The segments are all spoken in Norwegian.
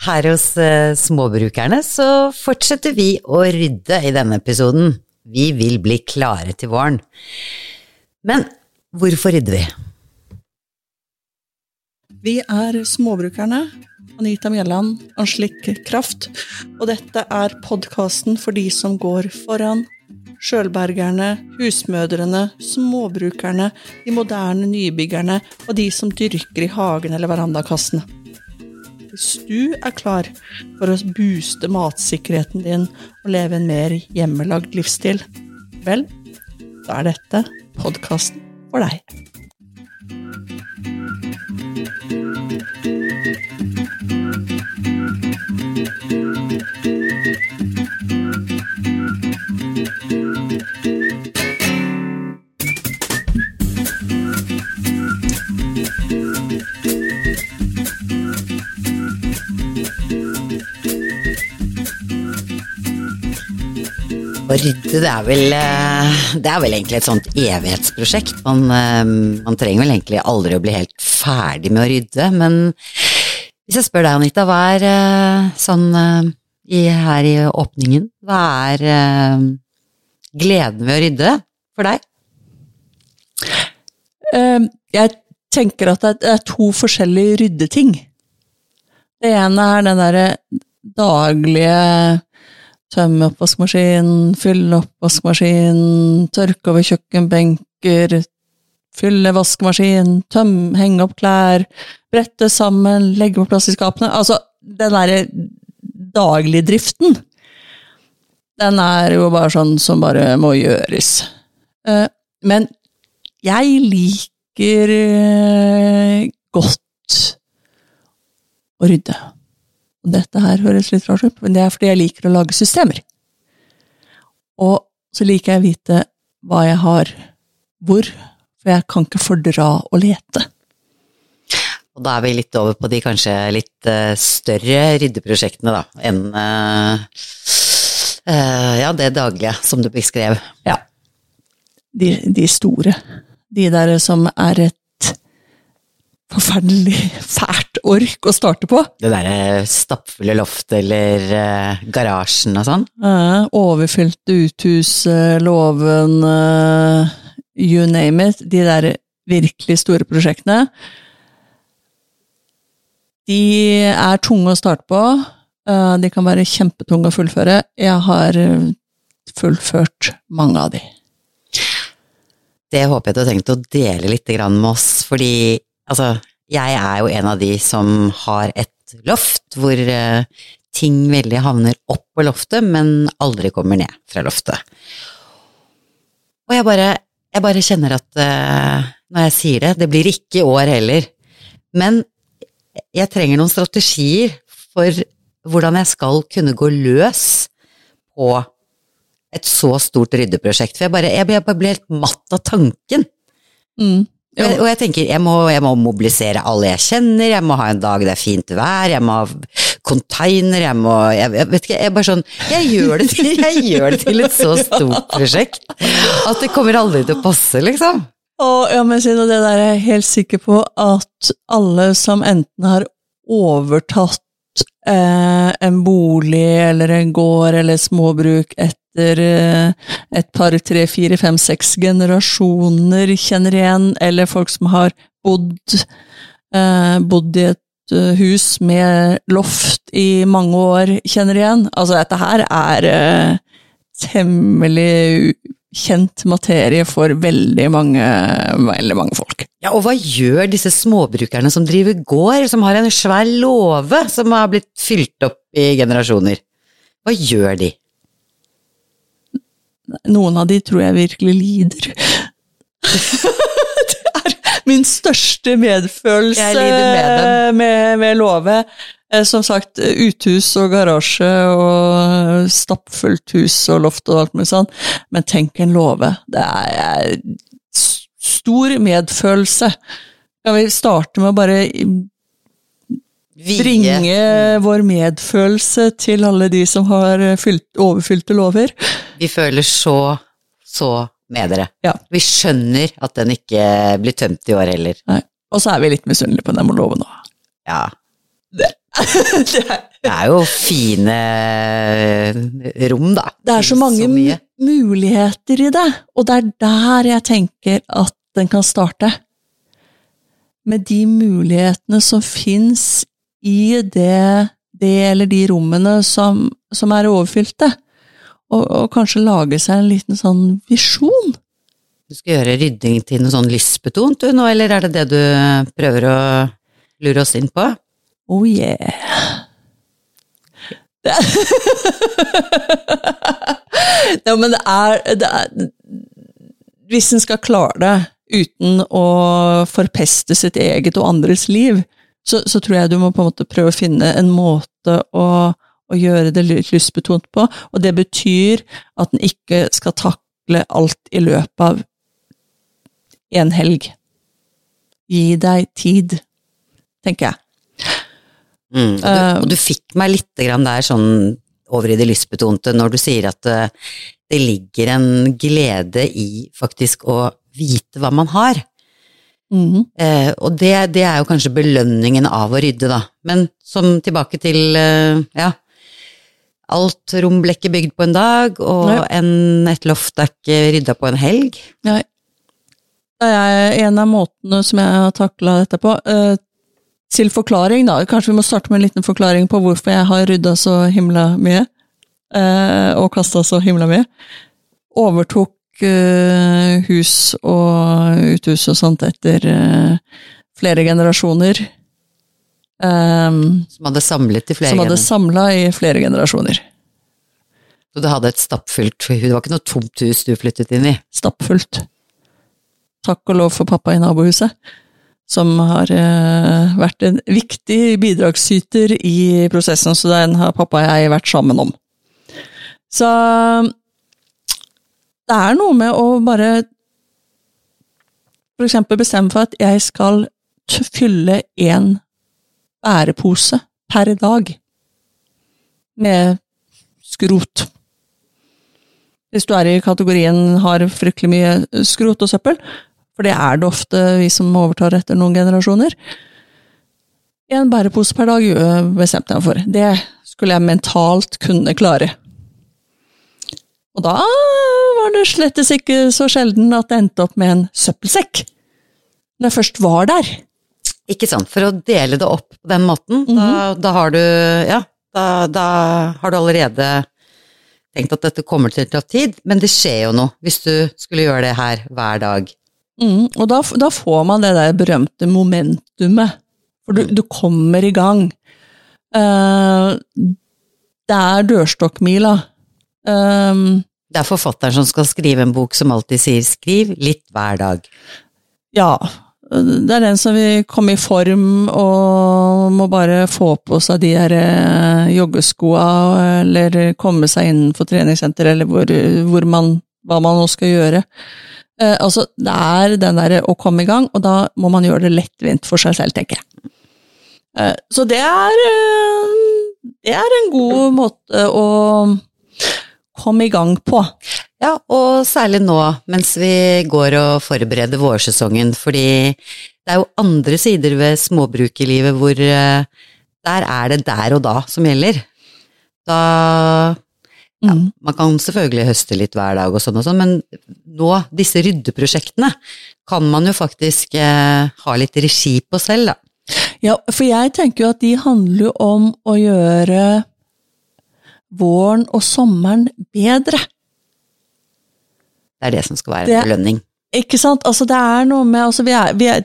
Her hos eh, Småbrukerne så fortsetter vi å rydde i denne episoden. Vi vil bli klare til våren. Men hvorfor rydder vi? Vi er Småbrukerne, Anita Mjelland, Anslik Kraft, og dette er podkasten for de som går foran. Sjølbergerne, husmødrene, småbrukerne, de moderne nybyggerne og de som dyrker i hagen eller verandakassene. Hvis du er klar for å booste matsikkerheten din og leve en mer hjemmelagd livsstil, vel, da er dette podkasten for deg. Å rydde, det er vel eh, Det er vel egentlig et sånt evighetsprosjekt. Man, eh, man trenger vel egentlig aldri å bli helt ferdig med å rydde, men hvis jeg spør deg, Anita, hva er eh, sånn i, her i åpningen, hva er gleden ved å rydde for deg? Jeg tenker at det er to forskjellige ryddeting. Det ene er den derre daglige Tømme oppvaskmaskinen, fylle oppvaskmaskinen, tørke over kjøkkenbenker, fylle vaskemaskin, tømme, henge opp klær, brette sammen, legge på plass i skapene. Altså, den derre dagligdriften, den er jo bare sånn som bare må gjøres. Eh, men jeg liker eh, godt å rydde. Og dette her høres litt rart ut, men det er fordi jeg liker å lage systemer. Og så liker jeg å vite hva jeg har hvor, for jeg kan ikke fordra å lete. Og da er vi litt over på de kanskje litt uh, større ryddeprosjektene, da, enn ja, det daglige som du beskrev. Ja. De, de store. De der som er et forferdelig fælt ork å starte på. Det derre stappfulle loftet eller uh, garasjen og sånn? Uh, overfylte uthus, uh, låven, uh, you name it. De der virkelig store prosjektene. De er tunge å starte på. De kan være kjempetunge å fullføre. Jeg har fullført mange av de. Det håper jeg du har tenkt å dele litt med oss, fordi Altså, jeg er jo en av de som har et loft hvor uh, ting veldig havner opp på loftet, men aldri kommer ned fra loftet. Og jeg bare, jeg bare kjenner at når jeg sier det, det blir ikke i år heller, men jeg trenger noen strategier for hvordan jeg skal kunne gå løs på et så stort ryddeprosjekt. For jeg bare, jeg bare ble helt matt av tanken. Mm. Og, og jeg tenker, jeg må, jeg må, mobilisere alle jeg kjenner, jeg må ha en dag det er fint vær, jeg må ha container, jeg må jeg, jeg, vet ikke, jeg bare sånn jeg gjør, til, jeg gjør, det til, et så stort prosjekt at det kommer aldri til å passe, liksom. Og, ja, men det der er jeg helt sikker på at alle som enten har overtatt eh, en bolig eller en gård eller småbruk etter eh, et par, tre, fire, fem, seks generasjoner kjenner igjen, eller folk som har bodd, eh, bodd i et eh, hus med loft i mange år, kjenner igjen. Altså, dette her er temmelig kjent materie for veldig mange, veldig mange folk. Ja, og hva gjør disse småbrukerne som driver gård, som har en svær låve som har blitt fylt opp i generasjoner? Hva gjør de? Noen av de tror jeg virkelig lider. det er min største medfølelse med, med, med låve. Eh, som sagt, uthus og garasje og stappfullt hus og loft og alt mulig sånn. Men tenk en låve. Det er stor medfølelse. Kan vi starte med å bare bringe vår medfølelse til alle de som har fylt, overfylte lover. Vi føler så, så med dere. Ja. Vi skjønner at den ikke blir tømt i år heller. Nei. Og så er vi litt misunnelige på den love nå. Ja. det er, Det er jo fine rom, da. det er så mange så muligheter i det, og det er der jeg tenker at den kan starte. Med de mulighetene som fins i det, det eller de rommene som, som er overfylte. Og, og kanskje lage seg en liten sånn visjon. Du skal gjøre rydding til noe sånn lystbetont du nå, eller er det det du prøver å lure oss inn på? Oh yeah. Det men det er, det er Hvis en skal klare det uten å forpeste sitt eget og andres liv, så, så tror jeg du må på en måte prøve å finne en måte å, å gjøre det litt lystbetont på, og det betyr at en ikke skal takle alt i løpet av en helg. Gi deg tid, tenker jeg. Mm. Og, du, og du fikk meg litt grann der sånn over i det lystbetonte når du sier at eh, det ligger en glede i faktisk å vite hva man har. Mm. Eh, og det, det er jo kanskje belønningen av å rydde, da. Men som tilbake til, eh, ja Alt rom ble ikke bygd på en dag, og en, et loft er ikke rydda på en helg. Nei. Det er en av måtene som jeg har takla dette på. Til forklaring, da. Kanskje vi må starte med en liten forklaring på hvorfor jeg har rydda så himla mye. eh, og kasta så himla mye. Overtok eh, hus og uthus og sånt etter eh, flere generasjoner. Um, Som hadde samlet i flere som hadde samla i flere generasjoner. Så du hadde et stappfullt Det var ikke noe tomt hus du flyttet inn i? stappfullt. Takk og lov for pappa i nabohuset, som har eh, vært en viktig bidragsyter i prosessen, så den har pappa og jeg vært sammen om. Så det er noe med å bare for eksempel bestemme for at jeg skal fylle én bærepose per dag med skrot. Hvis du er i kategorien har fryktelig mye skrot og søppel, for det er det ofte vi som overtar etter noen generasjoner. En bærepose per dag bestemte jeg meg for. Det skulle jeg mentalt kunne klare. Og da var det slettes ikke så sjelden at det endte opp med en søppelsekk. Når jeg først var der. Ikke sant, for å dele det opp på den måten, da, da har du Ja, da, da har du allerede tenkt at dette kommer til å ta tid, men det skjer jo noe hvis du skulle gjøre det her hver dag. Mm, og da, da får man det der berømte momentumet. For du, du kommer i gang. Uh, det er dørstokkmila. Um, Det er forfatteren som skal skrive en bok som alltid sier 'skriv litt hver dag'. ja. Det er den som vil komme i form og må bare få på seg de der eh, joggeskoa, eller komme seg innenfor treningssenter, eller hvor, hvor man, hva man nå skal gjøre. Eh, altså, det er den derre å komme i gang, og da må man gjøre det lettvint for seg selv, tenker jeg. Eh, så det er eh, Det er en god måte å komme i gang på. Ja, og særlig nå mens vi går og forbereder vårsesongen, fordi det er jo andre sider ved småbrukerlivet hvor eh, der er det der og da som gjelder. Da ja, Mm. man kan selvfølgelig høste litt hver dag og sånn og sånn, men nå, disse ryddeprosjektene, kan man jo faktisk eh, ha litt regi på selv, da. Ja, for jeg tenker jo at de handler jo om å gjøre våren og sommeren bedre. Det er det som skal være Det- en belønning. Ikke sant? Altså, det er noe med altså, vi er, vi er,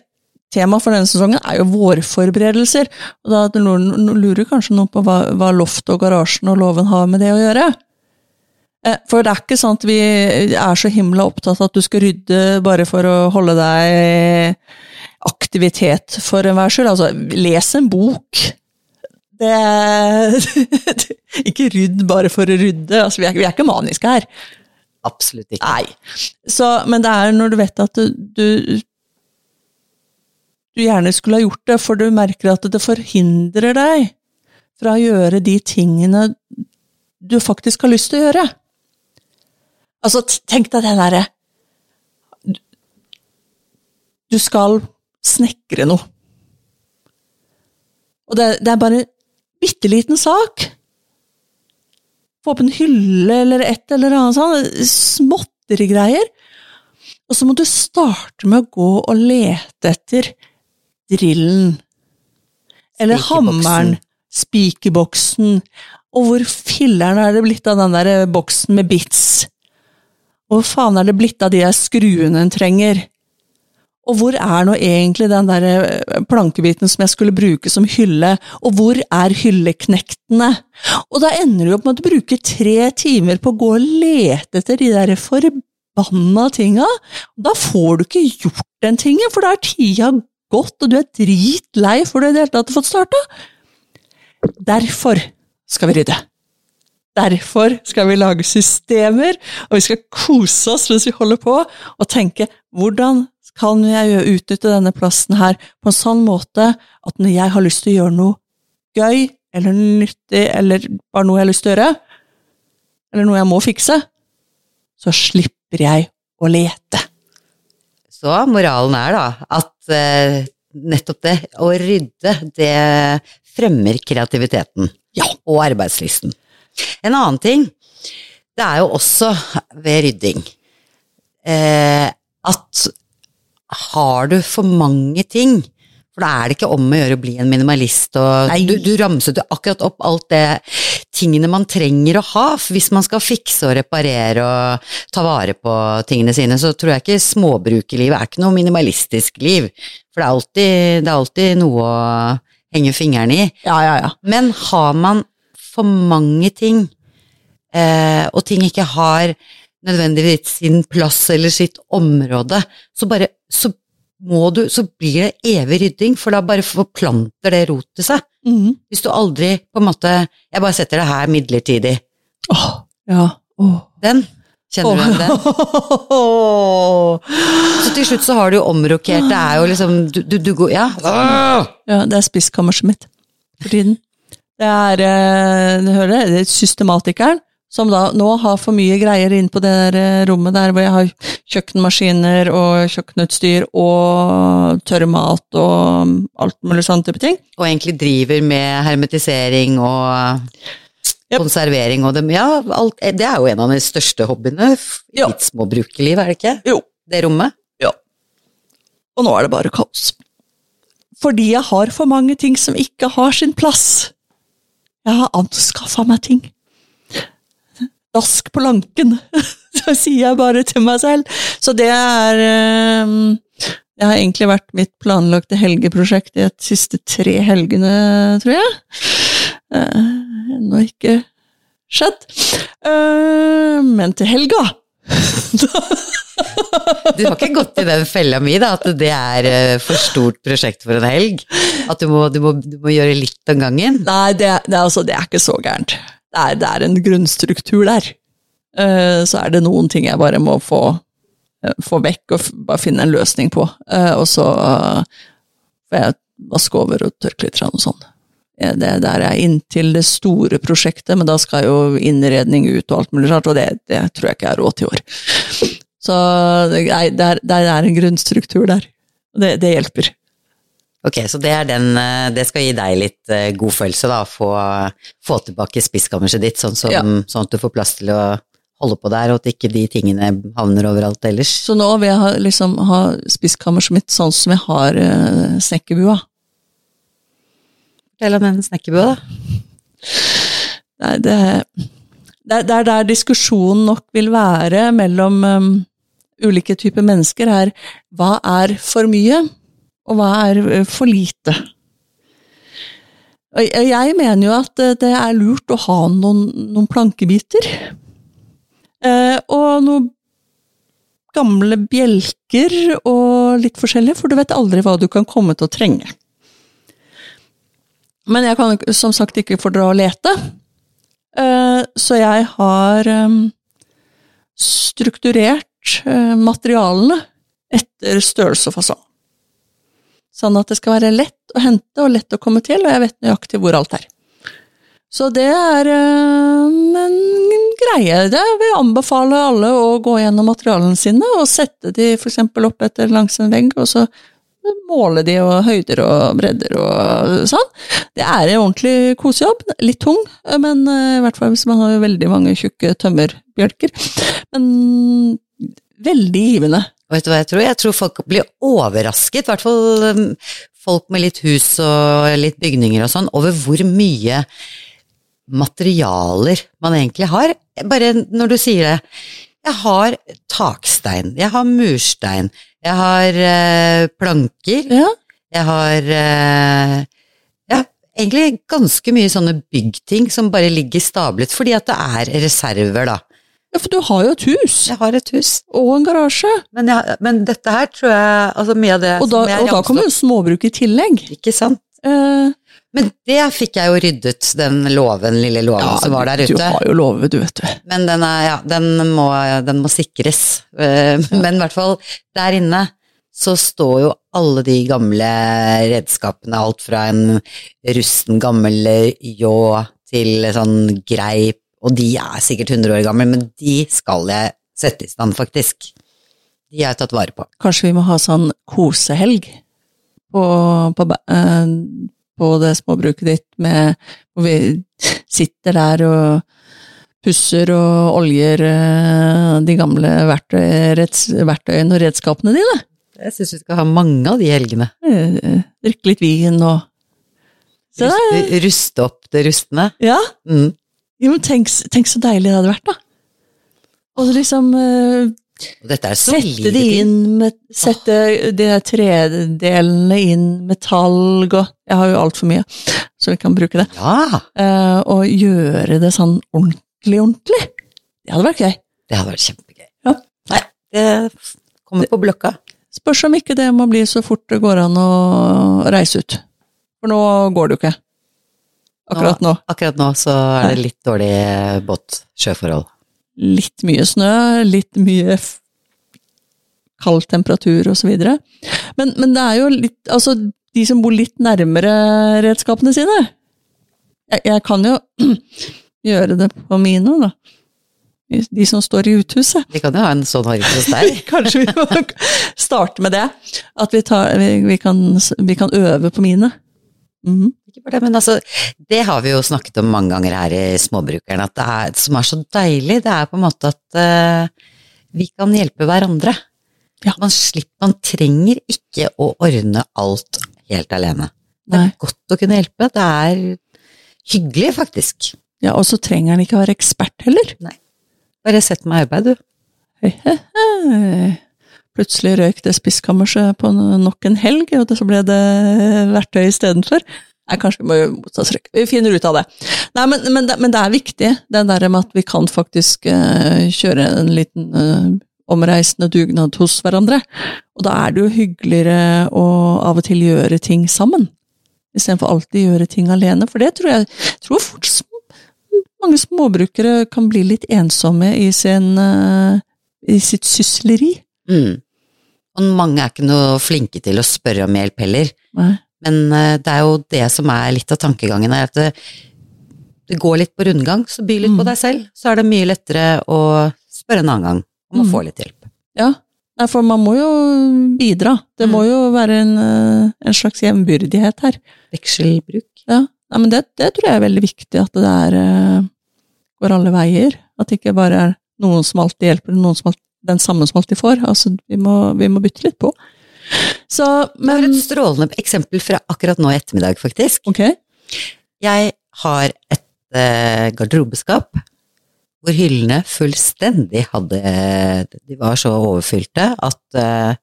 Temaet for denne sesongen er jo vårforberedelser. Og da lurer, lurer kanskje noen på hva, hva loftet og garasjen og låven har med det å gjøre. Eh, For det er ikke sånn at vi er så himla opptatt av at du skal rydde bare for å holde deg aktivitet for enhver skyld. Altså, les en bok. Det Ikke rydd bare for å rydde. Altså, vi, er, vi er ikke maniske her. Absolutt ikke. Nei. Så, men det er når du vet at du, du du gjerne skulle ha gjort det, for du merker at det forhindrer deg fra å gjøre de tingene du faktisk har lyst til å gjøre. Altså, tenk deg det derre Du skal snekre noe. Og det, det er bare en bitte liten sak. Få opp en hylle eller et eller annet sånt. Småtterigreier. Og så må du starte med å gå og lete etter drillen. Eller hammeren. Spikerboksen. Og hvor filleren er det blitt av den der boksen med bits? Hvor faen er det blitt av de der skruene en trenger? Og hvor er nå egentlig den der eh, plankebiten som jeg skulle bruke som hylle, og hvor er hylleknektene? Og da ender du opp med å bruke tre timer på å gå og lete etter de der forbanna tinga. Da får du ikke gjort den tingen, for da er tida gått, og du er dritlei for du i det hele tatt fått starta. Derfor skal vi rydde. Derfor skal vi lage systemer, og vi skal kose oss mens vi holder på, og tenke hvordan kan jeg utnytte denne plassen her på en sånn måte at når jeg har lyst til å gjøre noe gøy, eller nyttig, eller bare noe jeg har lyst til å gjøre, eller noe jeg må fikse, så slipper jeg å lete. Så moralen er da at eh, nettopp det, å rydde, det fremmer kreativiteten. Ja. Og arbeidslysten. En annen ting, det er jo også ved rydding eh, at har du for mange ting, for da er det ikke om å gjøre å bli en minimalist, og Nei. du, du ramset jo akkurat opp alt det tingene man trenger å ha for hvis man skal fikse og reparere og ta vare på tingene sine, så tror jeg ikke småbrukerlivet er ikke noe minimalistisk liv, for det er alltid, det er alltid noe å henge fingrene i. Ja, ja, ja. Men har man for mange ting, eh, og ting ikke har nødvendigvis sin plass eller sitt område, så bare så må du, så blir det evig rydding, for da bare forplanter det rotet seg. Mm. Hvis du aldri på en måte Jeg bare setter det her midlertidig. Åh, ja. Åh. Den. Kjenner du igjen den? Så til slutt så har du jo omrokert, det er jo liksom Du, du, du går Ja. Ja, det er spiskammerset mitt for tiden. Det er, eh, du hører det, er systematikeren som da nå har for mye greier inn på det der eh, rommet der hvor jeg har kjøkkenmaskiner og kjøkkenutstyr og tørrmat og alt mulig sånn type ting. Og egentlig driver med hermetisering og Yep. konservering og dem. Ja, alt, det er jo en av de største hobbyene i Ja. ditt småbrukerliv, er det ikke? Jo. Det rommet? Ja. Og nå er det bare kaos. Fordi jeg har for mange ting som ikke har sin plass. Jeg har anskaffa meg ting. Dask på lanken, så sier jeg bare til meg selv. Så det er eh, Det har egentlig vært mitt planlagte helgeprosjekt de siste tre helgene, tror jeg. Eh, Ennå ikke skjedd. Eh, Men til helga Du har ikke gått i den fella mi, da, at det er eh, for stort prosjekt for en helg? At du må, du må, du må gjøre litt om gangen? Nei, det, det, altså, det er ikke så gærent. Det er, det er en grunnstruktur der. Eh, så er det noen ting jeg bare må få, eh, få vekk og bare finne en løsning på. Og så får jeg vaske over og tørke litt og sånn. Det der er inntil det store prosjektet, men da skal jo innredning ut og alt mulig rart, og det, det tror jeg ikke jeg har råd til i år. Så nei, det er, det er en grunnstruktur der. Det, det hjelper. Ok, så det er den eh, Det skal gi deg litt eh, god følelse, da, få, få tilbake spiskammerset ditt, sånn, som, Ja. sånn at du får plass til å holde på der, og at ikke de tingene havner overalt ellers. Så nå vil jeg ha, liksom, ha spiskammerset mitt sånn som jeg har uh, snekkerbua. Fortell om den snekkerbua, da. Det, er- det, det, er- det er der diskusjonen nok vil være mellom um, ulike typer mennesker, er hva er for mye, og hva er uh, for lite? Og jeg- mener jo at uh, det er lurt å ha noen, noen plankebiter. Eh, og noen gamle bjelker og litt forskjellig, for du vet aldri hva du kan komme til å trenge. Men jeg kan som sagt ikke fordra å lete, Eh, så jeg har strukturert eh, materialene etter størrelse og fasong. Sånn at det skal være lett å hente og lett å komme til, og jeg vet nøyaktig hvor alt er. Så det er em, en greie. Det vil jeg anbefale alle å gå gjennom materialene sine og sette de f.eks. opp etter langs en vegg, og så måle de og høyder og bredder og sånn. Det er en ordentlig kosejobb. Litt tung, men eh, i hvert fall hvis man har veldig mange tjukke tømmerbjelker. Men veldig givende. Vet du hva jeg tror? Jeg tror folk blir overrasket, i hvert fall um, folk med litt hus og litt bygninger og sånn, over hvor mye materialer man egentlig har. Bare når du sier det. Jeg har takstein, jeg har murstein, jeg har eh, planker, Ja, jeg har eh, ja, egentlig ganske mye sånne byggting som bare ligger stablet, fordi at det er reserver, da. Ja for du har jo et hus. Jeg har et hus, Og en garasje. men, jeg, men dette her tror jeg Altså mye av det Og da, som jeg og da kommer jo småbruk i tillegg. Ikke sant? Eh, Men det fikk jeg jo ryddet, den låven, lille låven som var der ute. du har jo låve, du, vet du. Men den, er, ja, den, må, den må sikres. Eh, Men i hvert fall, der inne så står jo alle de gamle redskapene, alt fra en rusten gammel ljå til sånn greip, og de er sikkert 100 år gamle, men de skal jeg sette i stand, faktisk. De er tatt vare på. Kanskje vi må ha sånn kosehelg på, på, eh, på det småbruket ditt, med, hvor vi sitter der og pusser og oljer eh, de gamle verktøyene og redskapene dine. Jeg syns vi skal ha mange av de helgene. Eh, Drikke litt vin og Ruste, ruste opp det rustne. Ja, Mm. Jo, men tenk, tenk så deilig det hadde vært, da. Og liksom uh, dette er solide de inn med Sette de der tredelene inn med talg og Jeg har jo altfor mye, så vi kan bruke det. Ja, Uh, og gjøre det sånn ordentlig, ordentlig. Det hadde vært gøy. det hadde vært kjempegøy. Ja. Nei, det kommer på blokka. Spørs om ikke det må bli så fort det går an å reise ut. For nå går det jo ikke. Akkurat nå. Akkurat nå så er det litt dårlig båt-sjøforhold. Litt mye snø, litt mye kald temperatur videre. Men, men det er jo litt Altså, de som bor litt nærmere redskapene sine Jeg, jeg kan jo gjøre det på mine, da. De som står i uthuset. Vi kan jo ha en sånn harry hos deg. Kanskje vi må starte med det. At vi, tar, vi, vi, kan, vi kan øve på mine. Mhm. Ikke bare det, men altså, det har vi jo snakket om mange ganger her i Småbrukeren, at det er, som er så deilig, det er på en måte at uh, vi kan hjelpe hverandre. Ja. Man slipper, man trenger ikke å ordne alt helt alene. Det er Nei. godt å kunne hjelpe, det er hyggelig faktisk. Ja, og så trenger han ikke å være ekspert heller. Bare sett meg i arbeid, du. Hei, hei, hei. Plutselig røyk det spiskammerset på nok en helg, og så ble det verktøy istedenfor. Nei, kanskje vi må gjøre motsatsrekk. Vi finner ut av det. Nei, men, men, men det er viktig, det der med at vi kan faktisk uh, kjøre en liten uh, omreisende dugnad hos hverandre. Og da er det jo hyggeligere å av og til gjøre ting sammen, istedenfor alltid gjøre ting alene. For det tror jeg tror fort mange småbrukere kan bli litt ensomme i, sin, uh, i sitt sysleri. Mm. Og mange er ikke noe flinke til å spørre om hjelp heller. Nei. Men eh, det er jo det som er litt av tankegangen her, at det, det går litt på rundgang, så by litt på Mm. deg selv. Så er det mye lettere å spørre en annen gang om å Mm. få litt hjelp. Ja, for man må jo bidra. Det Mm. må jo være en, eh, en slags jevnbyrdighet her. Vekselbruk. Ja, Nei, men det, det tror jeg er veldig viktig, at det der eh, går alle veier. At det ikke bare er noen som alltid hjelper, noen som alltid, den samme som alltid får. Altså, vi må, vi må bytte litt på. Så, Det er men et strålende eksempel fra akkurat nå i ettermiddag, faktisk. Okay. Jeg har et uh, garderobeskap hvor hyllene fullstendig hadde De var så overfylte at uh,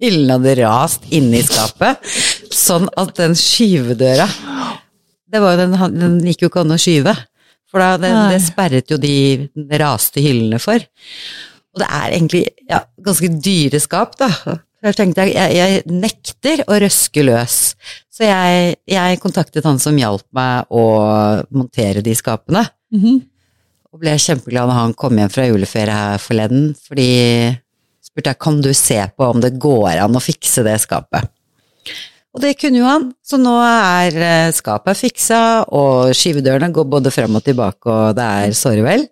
hyllene hadde rast inne i skapet, sånn at den skyvedøra det var den, den gikk jo ikke an å skyve, for da, det, det sperret jo de raste hyllene for. Og det er egentlig ja, ganske dyre skap, da. Jeg tenkte jeg, jeg, nekter å røske løs. Så jeg, jeg kontaktet han som hjalp meg å montere de skapene. Mhm. Og ble kjempeglad når han kom hjem fra juleferie her forleden, fordi spurte jeg kan du se på om det går an å fikse det skapet. Og det kunne jo han, så nå er eh, skapet fiksa, og skyvedørene går både frem og tilbake, og det er såre vel.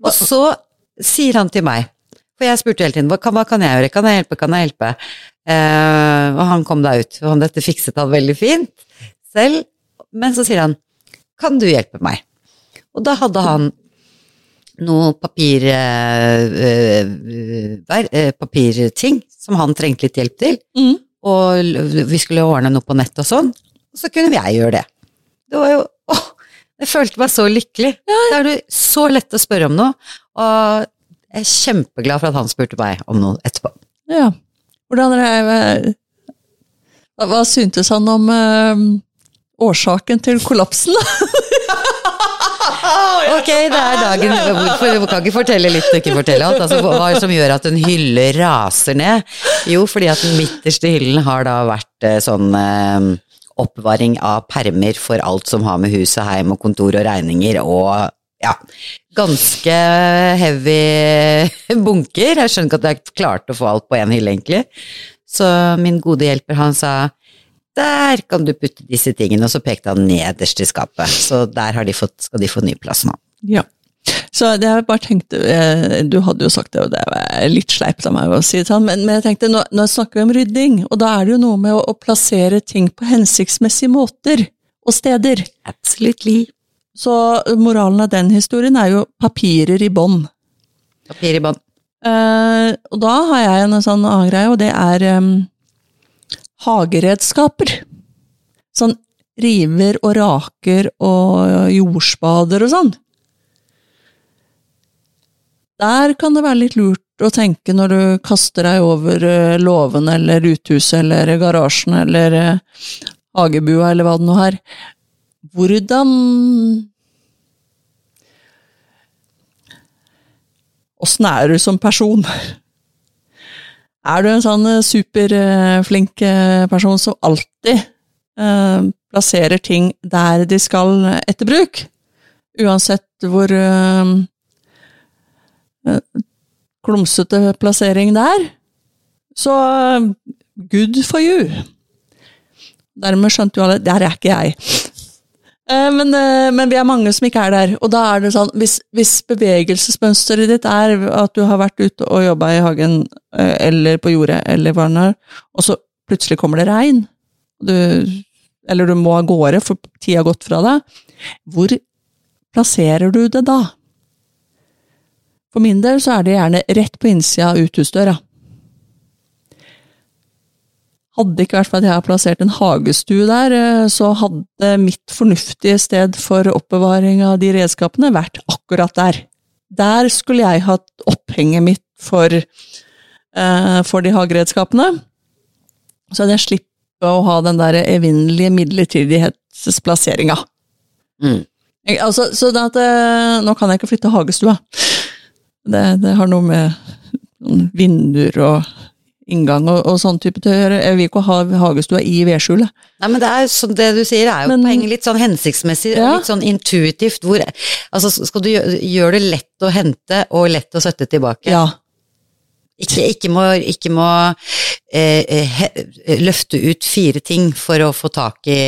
Og så sier han til meg, for jeg spurte hele tiden hva kan, hva kan jeg gjøre, kan jeg hjelpe, kan jeg hjelpe? Eh, og han kom da ut, og han, dette fikset han veldig fint selv. Men så sier han, kan du hjelpe meg? Og da hadde han noe papir, der, eh, papirting som han trengte litt hjelp til. Mm. Og vi skulle ordne noe på nett og sånn, og så kunne jeg gjøre det. Det var jo åh, jeg følte meg så lykkelig. Da er det så lett å spørre om noe, og jeg er kjempeglad for at han spurte meg om noe etterpå. Ja. Hvordan er hva, syntes han om eh, årsaken til kollapsen? Ok, det er dagen Hvorfor du kan ikke fortelle litt og ikke fortelle alt? Altså, hva er det som gjør at en hylle raser ned? Jo, fordi at den midterste hyllen har da vært eh, sånn eh, oppvaring av permer for alt som har med hus og heim og kontor og regninger og ja, ganske heavy bunker. Jeg skjønner ikke at jeg klarte å få alt på én hylle, egentlig. Så min gode hjelper, han sa der kan du putte disse tingene, og så pekte han nederst i skapet. Så der har de fått, skal de få ny plass nå. Ja. Så det jeg bare tenkte, eh, Du hadde jo sagt det, og det var litt sleipt av meg å si det sånn, men, men jeg tenkte, nå, nå snakker vi om rydding, og da er det jo noe med å, å plassere ting på hensiktsmessige måter og steder. Absolutely. Så moralen av den historien er jo papirer i bånd. Papir i bånd. Eh, og da har jeg en sånn annen greie, og det er em, hageredskaper. Sånn river og raker og jordspader og sånn. Der kan det være litt lurt å tenke når du kaster deg over eh, låven eller uthuset eller garasjen eller eh, hagebua eller hva det nå er. Hvordan Åssen er du som person? Er du en sånn superflink eh, person som alltid eh, plasserer ting der de skal etter bruk? Uansett hvor eh, eh, klumsete plassering det er? Så good for you. Dermed skjønte jo alle Der er ikke jeg. Eh, Men, eh, men vi er mange som ikke er der. Og da er det sånn, hvis, hvis bevegelsesmønsteret ditt er at du har vært ute og jobba i hagen eh, eller på jordet, eller hva det er, og så plutselig kommer det regn, du, eller du må av gårde for tida har gått fra deg, hvor plasserer du det da? For min del så er det gjerne rett på innsida av uthusdøra. Hadde det ikke vært for at jeg har plassert en hagestue der, eh, så hadde mitt fornuftige sted for oppbevaring av de redskapene vært akkurat der. Der skulle jeg hatt opphenget mitt for, eh, for de hageredskapene. Så hadde jeg sluppet å ha den der evinnelige midlertidighetsplasseringa. Mm. Altså, så det at, eh, nå kan jeg ikke flytte hagestua. Det, det har noe med vinduer og inngang og, og sånn type til. Jeg vil ikke ha hagestua i vedskjulet. Nei, men det er sånn det du sier, er jo Men- poenget litt sånn hensiktsmessig, Ja. litt sånn intuitivt, hvor Altså, skal du gjøre, gjøre det lett å hente og lett å sette tilbake. Ja. Ikke, ikke må, ikke må eh, eh, he, løfte ut fire ting for å få tak i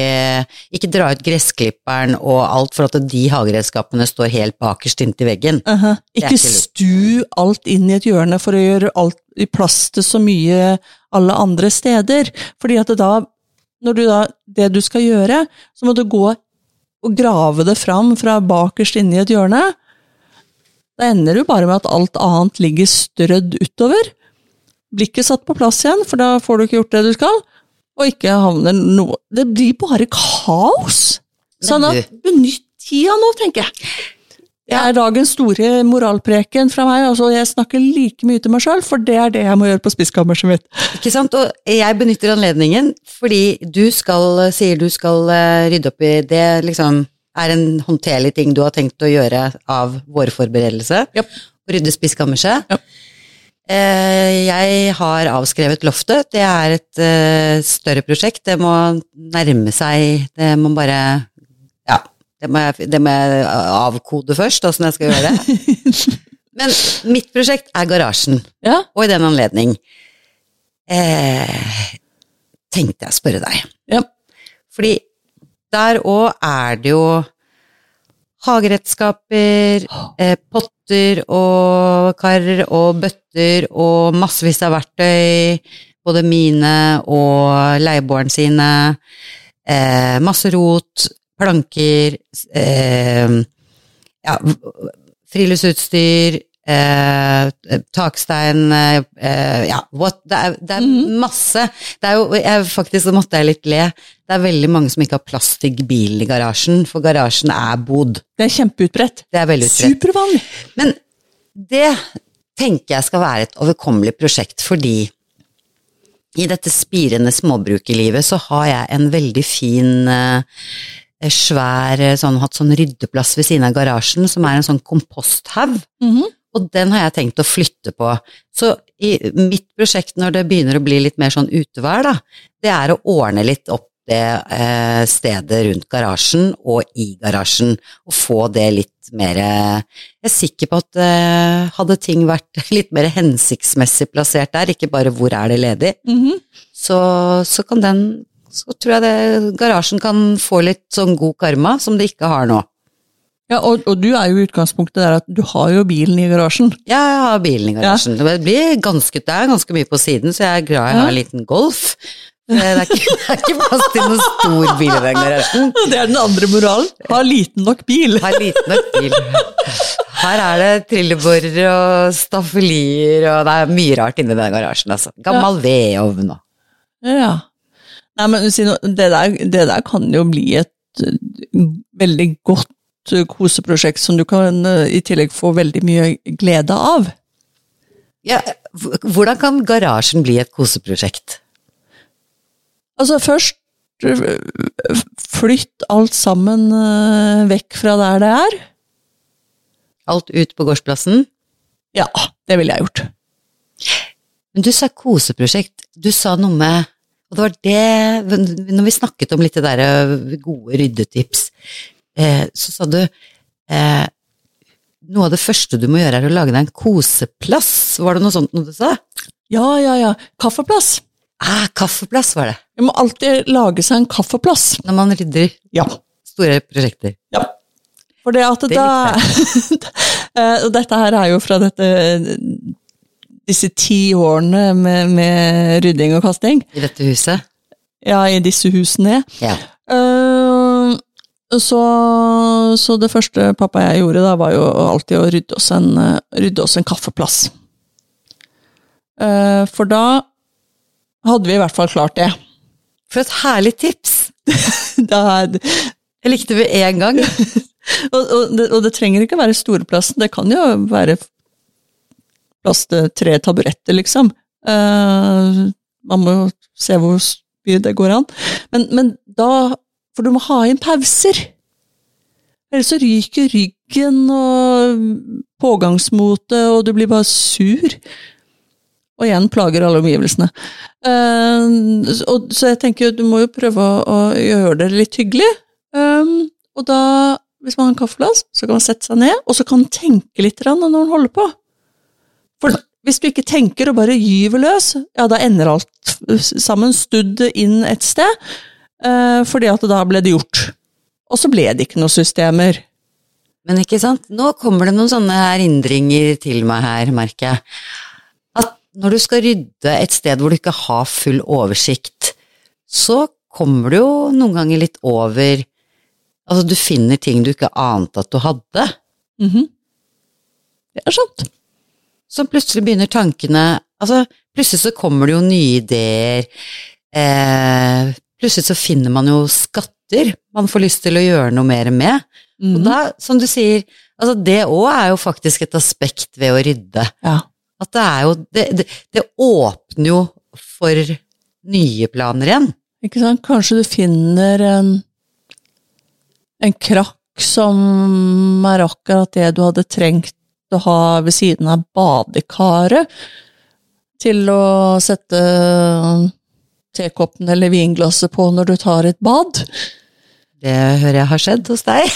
Ikke dra ut gressklipperen og alt for at de hageredskapene står helt bakerst inntil veggen. Uh -huh. Ikke ikke stu alt inn i et hjørne for å gjøre alt i plass til så mye alle andre steder. Fordi at det da, når du da, det du skal gjøre, så må du gå og grave det fram fra bakerst inne i et hjørne. Da ender du bare med at alt annet ligger strødd utover. Blir ikke satt på plass igjen, for da får du ikke gjort det du skal. Og ikke havner noe Det blir bare kaos! Sånn at benytt tida nå, tenker jeg. Det er dagens store moralpreken fra meg. altså Jeg snakker like mye til meg sjøl, for det er det jeg må gjøre på spiskammerset mitt. Ikke sant? Og jeg benytter anledningen fordi du skal, sier du skal eh, rydde opp i det, liksom er en håndterlig ting du har tenkt å gjøre av vårforberedelse. Yep. Rydde spiskammerset. Japp. Eh, jeg har avskrevet loftet. Det er et eh, større prosjekt. Det må nærme seg Det må bare Ja. Det må jeg, det må jeg avkode først, åssen jeg skal gjøre det. Men mitt prosjekt er garasjen. Ja, Og i den anledning eh, tenkte jeg å spørre deg. ja. Fordi der òg er det jo hageredskaper, eh, potter og karer og bøtter og massevis av verktøy, både mine og leieboeren sine. Eh, masse rot, planker, eh, ja, friluftsutstyr, eh, takstein eh, Ja, what, det er, det er mm. masse. Det er jo, jeg, faktisk måtte jeg litt le. Det er veldig mange som ikke har plass til bilen i garasjen, for garasjen er bod. Det er kjempeutbredt. Det er veldig utbredt. Supervanlig. Men det tenker jeg skal være et overkommelig prosjekt, fordi i dette spirende småbrukerlivet så har jeg en veldig fin, eh, svær eh, sånn, hatt sånn ryddeplass ved siden av garasjen, som er en sånn komposthaug. Mhm. Og den har jeg tenkt å flytte på. Så i mitt prosjekt når det begynner å bli litt mer sånn utevær, da, det er å ordne litt opp det eh, stedet rundt garasjen og i garasjen, og få det litt mer Jeg er sikker på at eh, hadde ting vært litt mer hensiktsmessig plassert der, ikke bare hvor er det ledig, Mhm. så, så kan den Så tror jeg det, garasjen kan få litt sånn god karma, som det ikke har nå. Ja, og, og du er jo i utgangspunktet der at du har jo bilen i garasjen. Ja, jeg har bilen i garasjen. Det, blir ganske, det er ganske mye på siden, så jeg er glad jeg har en liten Golf. Det er, ikke, det er ikke plass til noen stor bil i den garasjen. Det er den andre moralen. Ha liten nok bil. Ha liten nok bil. Her er det trillebårer og staffelier, og det er mye rart inni den garasjen, altså. Gammel vedovn og Ja. Nei, men det, der, det der kan jo bli et eh, veldig godt koseprosjekt som du kan eh, i tillegg få veldig mye glede av. ja, Hvordan kan garasjen bli et koseprosjekt? Altså først eh, flytt alt sammen eh, vekk fra der det er. Alt ut på gårdsplassen? Ja, det ville jeg gjort. Men du sa koseprosjekt. Du sa noe med Og det var det Når vi snakket om litt det der eh, gode ryddetips, eh, så sa du eh, noe av det første du må gjøre, er å lage deg en koseplass. Var det noe sånt noe du sa? Ja, ja, ja. Kaffeplass. Ah, kaffeplass var det. Du må alltid lage seg en kaffeplass. Når man rydder Ja. store prosjekter. Ja. For det at Det da Eh, Og dette her er jo fra dette disse ti årene med, med rydding og kasting. I dette huset. Ja, i disse husene. Ja. Eh, så, så det første pappa og jeg gjorde da, var jo alltid å rydde oss en, rydde oss en kaffeplass. Eh, for da hadde vi i hvert fall klart det. For et herlig tips! Da er, Jeg likte det en gang. og, og, det, og det trenger ikke være storeplassen, det kan jo være plass til tre taburetter, liksom. Uh, man må jo se hvor mye det går an. Men, men da For du må ha inn pauser. Ellers så ryker ryggen og pågangsmotet, og du blir bare sur. Og igjen plager alle omgivelsene. Eh, og, så jeg tenker du må jo prøve å, å gjøre det litt hyggelig. Um, og da, hvis man har en kaffeglass, så kan man sette seg ned, og så kan man tenke litt når man holder på. For hvis du ikke tenker og bare gyver løs, ja, da ender alt sammen studd inn et sted, fordi at da ble det gjort. Og så ble det ikke noen systemer. Men ikke sant, nå kommer det noen sånne erindringer til meg her, merker jeg. At når du skal rydde et sted hvor du ikke har full oversikt, så kommer du jo noen ganger litt over Altså, du finner ting du ikke ante at du hadde. Mhm. Det er sant. Så plutselig begynner tankene Altså, plutselig så kommer det jo nye ideer. Eh, plutselig så finner man jo skatter man får lyst til å gjøre noe mer med. Og Mhm. da, som du sier, altså det òg er jo faktisk et aspekt ved å rydde. Ja. At det er jo Det, det, det åpner jo for nye planer igjen. Ikke sant? Kanskje du finner en, en krakk som er akkurat det du hadde trengt å ha ved siden av badekaret, til å sette tekoppen eller vinglasset på når du tar et bad. Det hører jeg har skjedd hos deg.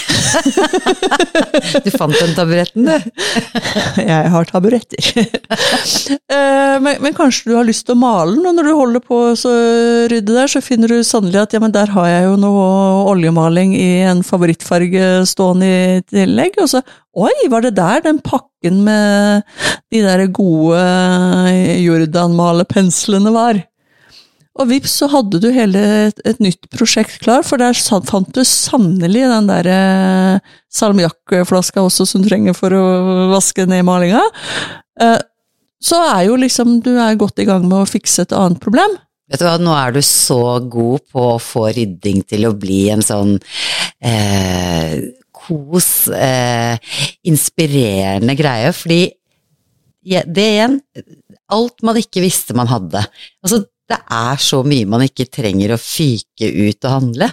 du fant den taburetten, du. Jeg har taburetter. Eh, men, men kanskje du har lyst til å male den, og når du holder på å rydde der, så finner du sannelig at ja, men der har jeg jo noe oljemaling i en favorittfarge stående i tillegg. Og så oi, var det der den pakken med de der gode Jordan-malepenslene var? Og vips, så hadde du hele et, et nytt prosjekt klar, for der fant du sannelig den der eh, salmiakkflaska også som du trenger for å vaske ned malinga. Eh, så er jo liksom du er godt i gang med å fikse et annet problem. Vet du hva, nå er du så god på å få rydding til å bli en sånn eh, kos, eh, inspirerende greie, fordi ja, det igjen, alt man ikke visste man hadde. Altså, det er så mye man ikke trenger å fyke ut og handle.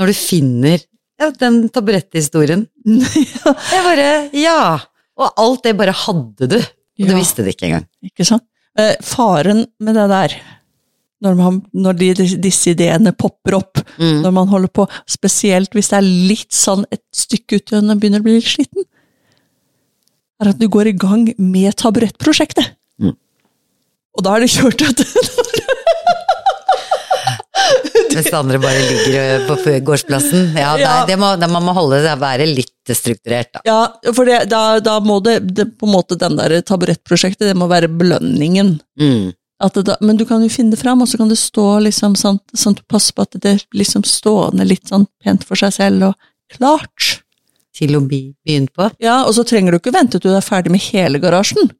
Når du finner ja, den taburetthistorien. Jeg bare, ja! Og alt det bare hadde du, og du Ja. visste det ikke engang. Ikke sant? Eh, faren med det der, når, man, når de, disse ideene popper opp, Mm. når man holder på, spesielt hvis det er litt sånn et stykke ut igjen og begynner å bli litt sliten, er at du går i gang med taburettprosjektet. Og da er det kjørt at Mens det andre bare ligger på gårdsplassen. Ja, Ja. Det må, det, man må holde det, være litt strukturert, da. ja, for det, da, da må det, det på en måte den der taburettprosjektet, det må være belønningen. Mm. Da, men du kan jo finne det fram, og så kan det stå liksom sånn, sånn at du passer på at det er liksom stående litt sånn pent for seg selv, og klart. Til å bli begynt på. Ja, og så trenger du ikke vente til du er ferdig med hele garasjen.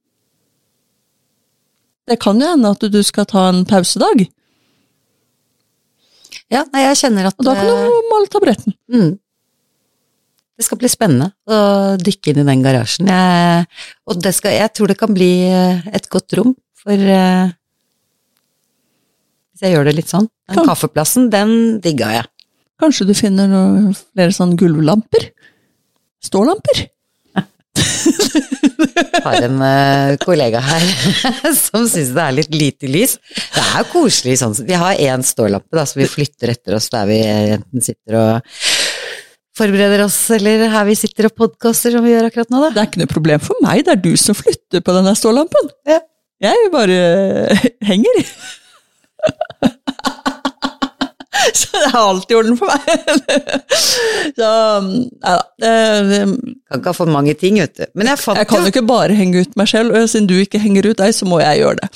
Det kan jo hende at du skal ta en pausedag, Ja, nei, jeg kjenner at og da kan eh, du male taburetten. mm, Det skal bli spennende å dykke inn i den garasjen. Jeg, og det skal, jeg tror det kan bli eh, et godt rom for uh, Hvis jeg gjør det litt sånn. Den Kan- kaffeplassen, den digga jeg. Kanskje du finner noe, flere sånne gulvlamper? Stålamper? har en uh, kollega her som syns det er litt lite lys. Det er koselig sånn. Vi har én stålampe da, som vi flytter etter oss der vi enten sitter og forbereder oss, eller her vi sitter og podkaster som vi gjør akkurat nå, da. Det er ikke noe problem for meg, det er du som flytter på denne stålampen. Ja. Jeg bare henger. Så det er alltid orden for meg. Så, ja da. det- Kan ikke ha for mange ting, vet du. Men jeg fant Jeg kan jo ikke bare henge ut meg selv, og siden du ikke henger ut deg, så må jeg gjøre det.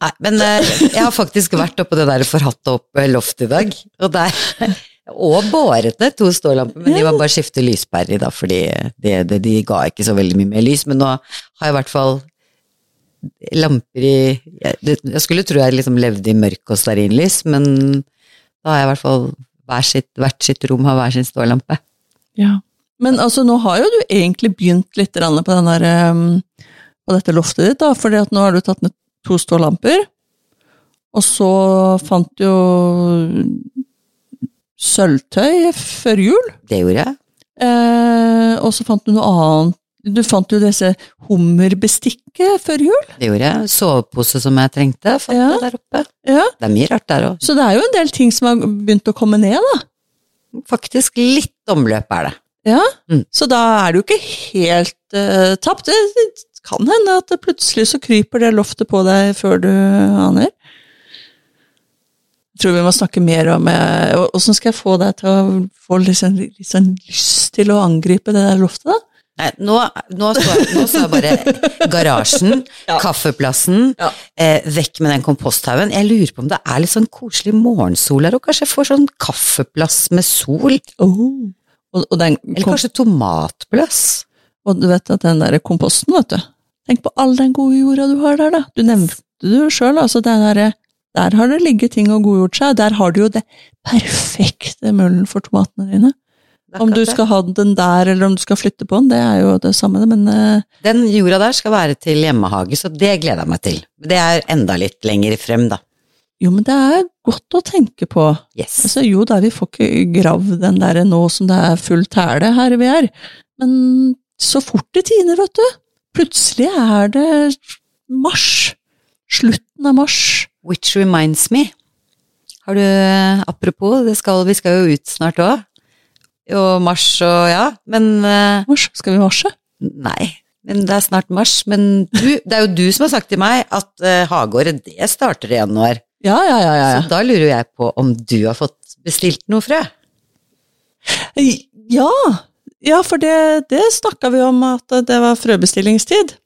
Nei, men eh, jeg har faktisk vært oppå det der forhatte opp eh, loftet i dag, og der Og båret ned to stålamper, men de var bare skifte lyspærer i, da, fordi det, det, de ga ikke så veldig mye mer lys. Men nå har jeg i hvert fall lamper i Jeg, jeg skulle tro jeg liksom levde i mørk og stearinlys, men da har jeg i hvert fall hver sitt, hvert sitt rom har hver sin stålampe. Ja. Men altså, nå har jo du egentlig begynt litt på, den der, um, på dette loftet ditt, da, For nå har du tatt ned to stålamper, og så fant du jo sølvtøy før jul, Det gjorde jeg. eh, og så fant du noe annet. Du fant jo disse hummerbestikket før jul. Det gjorde jeg. Sovepose som jeg trengte, fant Ja. jeg der oppe. Ja. Det er mye rart der òg. Så det er jo en del ting som har begynt å komme ned, da. Faktisk litt omløp er det. Ja, Mm. Så da er jo ikke helt uh, tapt. Det, det kan hende at det plutselig så kryper det loftet på deg før du aner. Jeg tror vi må snakke mer om Åssen Hvordan skal jeg få deg til å få litt sånn lyst til å angripe det der loftet, da? Nei, nå, nå, så nå så jeg bare garasjen, Ja. kaffeplassen, Ja. eh, vekk med den komposthaugen. Jeg lurer på om det er litt sånn koselig morgensol her, og kanskje jeg får sånn kaffeplass med sol? Oh. Og, og, den, Eller kanskje tomatplass? og du vet at den der komposten, vet du. Tenk på all den gode jorda du har der, da. Du nevnte det jo sjøl, altså den der, der har det ligget ting og godgjort seg. Der har du jo det perfekte møllen for tomatene dine. Om du skal ha den der, eller om du skal flytte på den, det er jo det samme, men uh... Den jorda der skal være til hjemmehage, så det gleder jeg meg til. Det er enda litt lenger frem, da. jo, men det er godt å tenke på. Yes. Altså, jo da, vi får ikke gravd den der nå som det er full tæle her vi er, men så fort det tiner, vet du. Plutselig er det mars. Slutten av mars. Which reminds me. Har du, apropos, det skal, vi skal jo ut snart òg. Og mars og ja, men uh, Mars, skal vi marsje? Nei, men det er snart mars. Men du, det er jo du som har sagt til meg at uh, hageåret, det starter i januar. Ja, ja, ja. ja, Så da lurer jeg på om du har fått bestilt noe frø? Ja, ja for det, det snakka vi om at det var frøbestillingstid.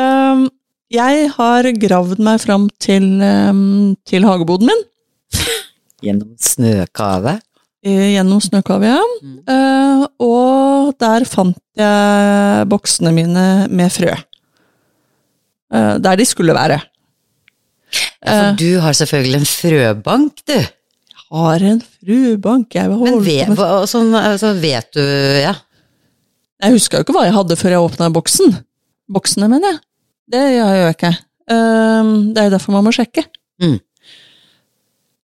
Um, jeg har gravd meg fram til, um, til hageboden min. Gjennom snøkave. Eh, gjennom Snøkavia. Mm. Eh, og der fant jeg boksene mine med frø. Eh, der de skulle være. Ja, for du har selvfølgelig en frøbank, du. Jeg Har en frubank, jeg Men vet, hva- sånn, altså, vet du Ja. Jeg huska jo ikke hva jeg hadde før jeg åpna boksen. Boksene, mener jeg. Det gjør jeg ikke. Det er jo derfor man må sjekke. Mm.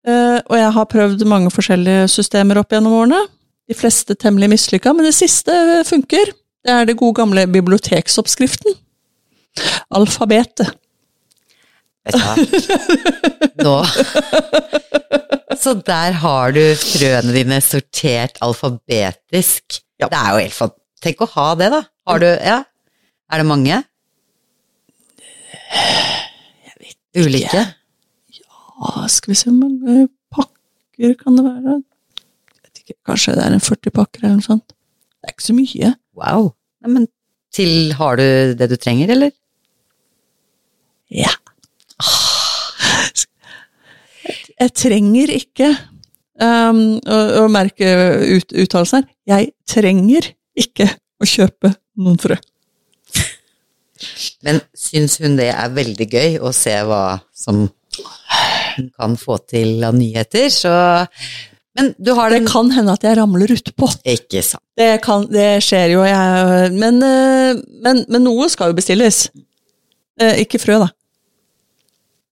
Eh, og jeg har prøvd mange forskjellige systemer opp gjennom årene. De fleste temmelig mislykka, men det siste funker. Det er det gode gamle biblioteksoppskriften. Alfabetet. Vet du hva? Nå Så der har du frøene dine sortert alfabetisk. Ja. Det er jo helt fant... Tenk å ha det, da. Har du Ja? Er det mange? Jeg vet ikke. Ulike? Skal vi se hvor mange pakker kan det være? Jeg vet ikke, kanskje det er en 40 pakker eller noe sånt. Det er ikke så mye. Wow. Nei, men til Har du det du trenger, eller? Ja. Jeg trenger ikke um, å, å merke ut, uttalelsen her. Jeg trenger ikke å kjøpe noen frø. Men syns hun det er veldig gøy å se hva som hun kan få til av nyheter, så Men du har Det den kan hende at jeg ramler utpå. Ikke sant. Det, kan, det skjer jo, jeg, men, eh, men, men noe skal jo bestilles. Eh, ikke frø, da.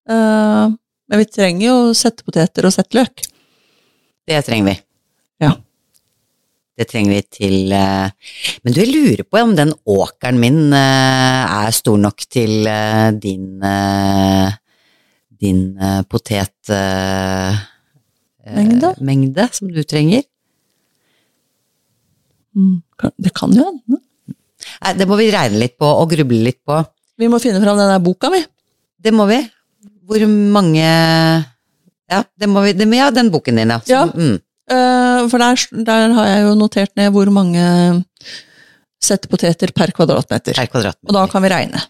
Eh, men vi trenger jo settepoteter og settløk. Det trenger vi. Ja. Det trenger vi til Men du, jeg lurer på om den åkeren min er stor nok til din din potetmengde potet eh, eh, som du trenger. Mm, Det kan jo hende. Nei, det må vi regne litt på og gruble litt på. Vi må finne fram den der boka mi. Det må vi. Hvor mange Ja, det må vi, det, ja den boken din, ja. Så, Ja. Mm, Eh, for der, der har jeg jo notert ned hvor mange settepoteter per kvadratmeter. per kvadratmeter. Og da kan vi regne.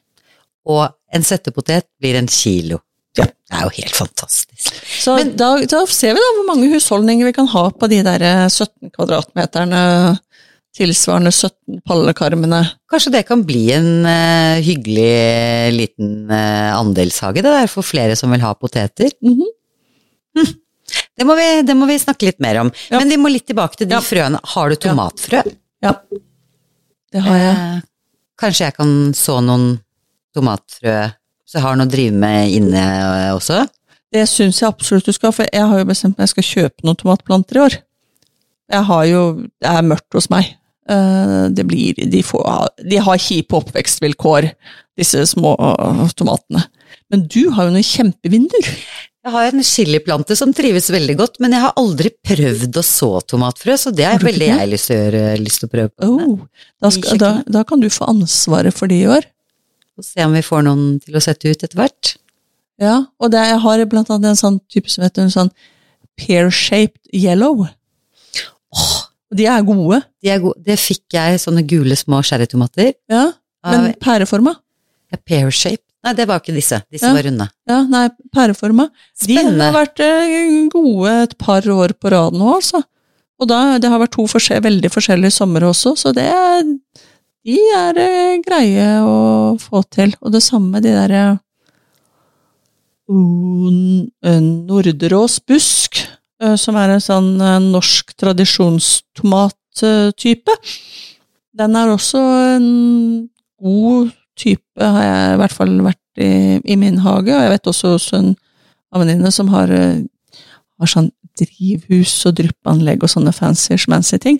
Og en settepotet blir en kilo. Ja. Det er jo helt fantastisk. Så Men- da, da ser vi da hvor mange husholdninger vi kan ha på de der eh, 17 kvadratmeterne, tilsvarende 17 pallekarmene. Kanskje det kan bli en uh, hyggelig liten uh, andelshage, det der, for flere som vil ha poteter. Mhm. Det må, vi, det må vi snakke litt mer om. Ja. Men vi må litt tilbake til de Ja. frøene. Har du tomatfrø? Ja, det har jeg. Eh, kanskje jeg kan så noen tomatfrø, så jeg har noe å drive med inne eh, også? Det syns jeg absolutt du skal, for jeg har jo bestemt meg jeg skal kjøpe noen tomatplanter i år. Jeg har jo Det er mørkt hos meg. Eh, Det blir De, får, de har kjipe oppvekstvilkår, disse små eh, tomatene. Men du har jo noen kjempevinduer. Jeg har en chiliplante som trives veldig godt, men jeg har aldri prøvd å så tomatfrø, så det Har er veldig det? jeg lyst til å, gjøre, lyst til å prøve. Oh, da, skal, da, da kan du få ansvaret for de i år. Og se om vi får noen til å sette ut etter hvert. Ja, og det, jeg har blant annet en sånn type som heter en sånn pear-shaped yellow. Og de er gode. De er gode. Det fikk jeg, sånne gule små sherrytomater. Ja, men pæreforma. Ja, pear-shaped. Nei, det var ikke disse. Disse Ja. var runde. Ja, nei, pæreforma. De Spennende. har vært eh, gode et par år på rad nå, altså. Og da, det har vært to forskjell, veldig forskjellige somre også, så det er, de er eh, greie å få til. Og det samme de derre Norderåsbusk, eh, som er en sånn eh, norsk tradisjonstomattype. Den er også en god type, har jeg i hvert fall vært i, i min hage. Og jeg vet også også en av som har, eh, har sånn drivhus og dryppanlegg og sånne fancy schmancy ting.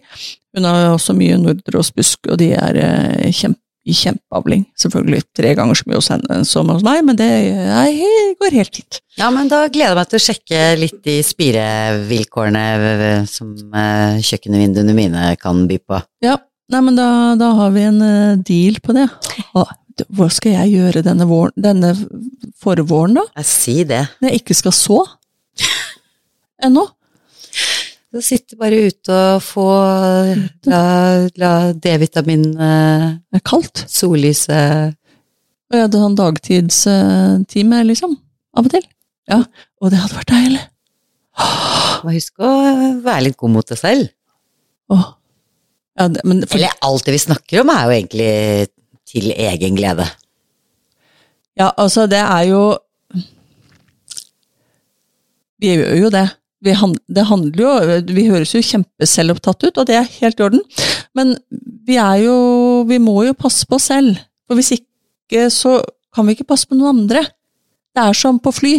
Hun har også mye nordråsbusk, og de er eh, kjempe, i kjempeavling. Selvfølgelig tre ganger så mye hos henne som hos meg, men det jeg, går helt fint. Ja, men da gleder jeg meg til å sjekke litt de spirevilkårene som eh, kjøkkenvinduene mine kan by på. Ja, nei, men da, da har vi en eh, deal på det. Og Hva skal jeg gjøre denne, våren, denne forvåren, da? Jeg si det. Når jeg ikke skal så? Ennå? Så sitte bare ute og få la, la D-vitamin, eh, Det er kaldt. sollyset Og jeg hadde sånn dagtidstime, liksom. Av og til. Ja, og det hadde vært deilig. Må huske å være litt god mot deg selv. Åh. Ja, det, men for, Eller alt det vi snakker om, er jo egentlig til egen glede. ja, altså, det er jo Vi gjør jo det. Vi, det handler jo Vi høres jo kjempeselvopptatt ut, og det er helt i orden. Men vi er jo Vi må jo passe på oss selv. For hvis ikke, så kan vi ikke passe på noen andre. Det er som på fly.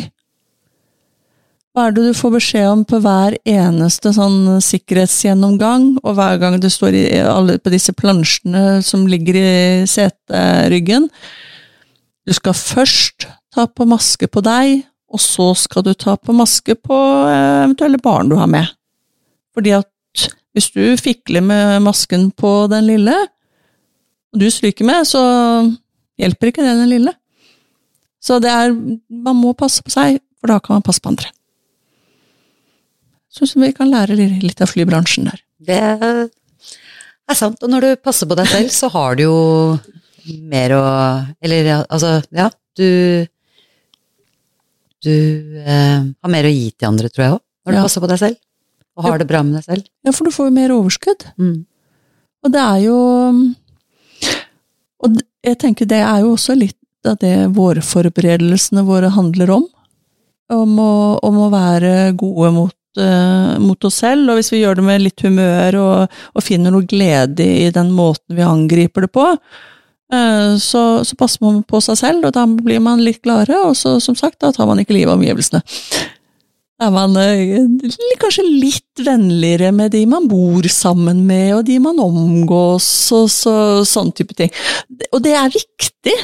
Hva er det du får beskjed om på hver eneste sånn sikkerhetsgjennomgang, og hver gang du står i alle på disse plansjene som ligger i seteryggen? Du skal først ta på maske på deg, og så skal du ta på maske på eh, eventuelle barn du har med. Fordi at hvis du fikler med masken på den lille, og du stryker med, så hjelper ikke det den lille. Så det er Man må passe på seg, for da kan man passe på andre. Syns vi kan lære litt av flybransjen der. Det er sant. Og når du passer på deg selv, så har du jo mer å Eller altså, ja, du Du eh, har mer å gi til andre, tror jeg òg, når du Ja. passer på deg selv. Og har det bra med deg selv. Ja, for du får jo mer overskudd. Mm. Og det er jo Og jeg tenker det er jo også litt av det vårforberedelsene våre handler om. Om å, om å være gode mot, uh, mot oss selv, og hvis vi gjør det med litt humør og, og finner noe glede i den måten vi angriper det på, så, så passer man på seg selv, og da blir man litt gladere, og så, som sagt, da tar man ikke livet av omgivelsene. Da er man eh, kanskje litt vennligere med de man bor sammen med, og de man omgås, og så, sånn type ting. Og det er viktig.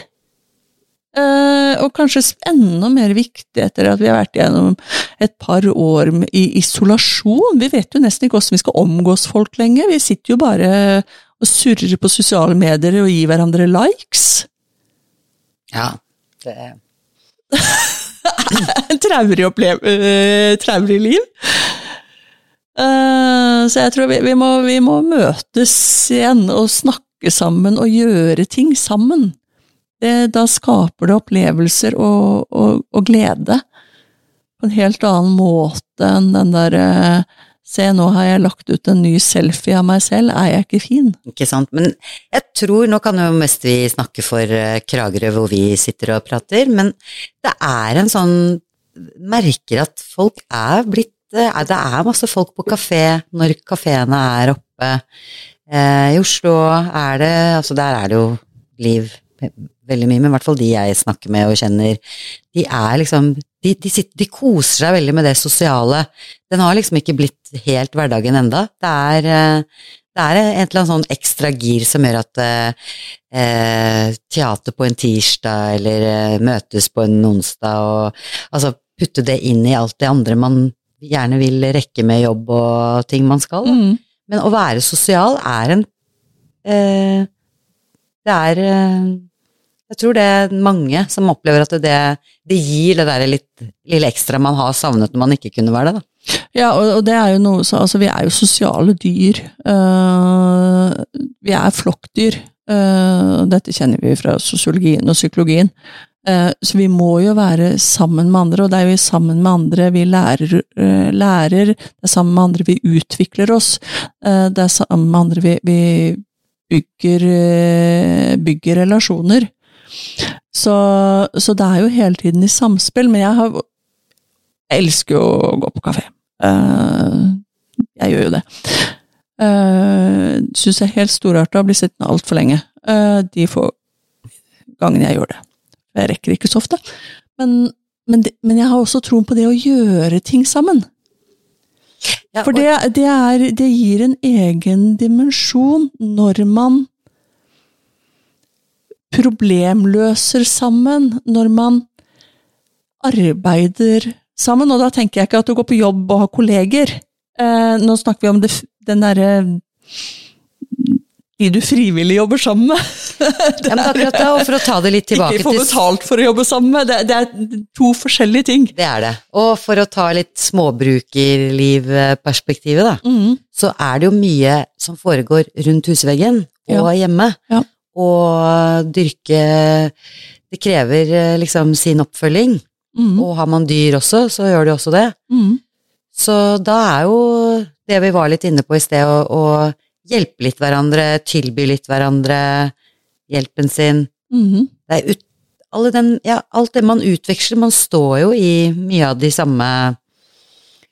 Eh, og kanskje enda mer viktig etter at vi har vært gjennom et par år i isolasjon. Vi vet jo nesten ikke hvordan vi skal omgås folk lenger. Vi sitter jo bare og surrer på sosiale medier og gir hverandre likes. Ja. Det, er en traurig øh, traurig liv. Eh, så jeg tror vi, vi, må, vi må møtes igjen og snakke sammen og gjøre ting sammen. Det, da skaper det opplevelser og, og, og glede på en helt annen måte enn den derre Se, nå har jeg lagt ut en ny selfie av meg selv, er jeg ikke fin? ikke sant. Men jeg tror, nå kan jo mest vi snakke for eh, Kragerø hvor vi sitter og prater, men det er en sånn Merker at folk er blitt eh, Det er masse folk på kafé når kafeene er oppe. Eh, I Oslo er det Altså, der er det jo liv veldig mye, men i hvert fall de jeg snakker med og kjenner, de er liksom de, de, sitter, de koser seg veldig med det sosiale. Den har liksom ikke blitt helt hverdagen enda. Det er, eh, det er et eller annet sånn ekstra gir som gjør at eh, eh, teater på en tirsdag, eller eh, møtes på en onsdag, og altså putte det inn i alt det andre man gjerne vil rekke med jobb og ting man skal. Mm. Men å være sosial er en eh, Det er Jeg tror det er mange som opplever at det, det gir det der litt, lille ekstra man har savnet når man ikke kunne være det. da. Ja, og, det er jo noe så, Altså, vi er jo sosiale dyr. Uh, vi er flokkdyr. Uh, dette kjenner vi fra sosiologien og psykologien. Eh, så vi må jo være sammen med andre, og det er jo sammen med andre vi lærer, lærer. Det er sammen med andre vi utvikler oss. Det er sammen med andre vi, vi bygger, bygger relasjoner. Så, så det er jo hele tiden i samspill. Men jeg har jeg elsker jo å gå på kafé. Eh, jeg gjør jo det. Uh, Syns jeg er helt storarta å bli sittende altfor lenge. Eh, de få gangene jeg gjør det. Jeg rekker ikke så ofte. Men, men, de, men jeg har også troen på det å gjøre ting sammen. Ja, For det, det, er, det gir en egen dimensjon når man problemløser sammen, når man arbeider sammen. Og da tenker jeg ikke at du går på jobb og har kolleger. Eh, nå snakker vi om det, den derre De du frivillig jobber sammen med. Ja, men akkurat da, og for å ta det litt tilbake ikke få betalt for å jobbe sammen med. Det, det er to forskjellige ting. Det er det. Og for å ta litt småbrukerlivperspektivet, da, Mm. så er det jo mye som foregår rundt husveggen og Ja. hjemme. Ja. Og dyrke Det krever eh, liksom sin oppfølging. Mm. Og har man dyr også, så gjør de også det. Mm. Så da er jo det vi var litt inne på i sted, å, å hjelpe litt hverandre, tilby litt hverandre hjelpen sin. Mm. Det er ut, alle den, ja, alt det man utveksler, man står jo i mye av de samme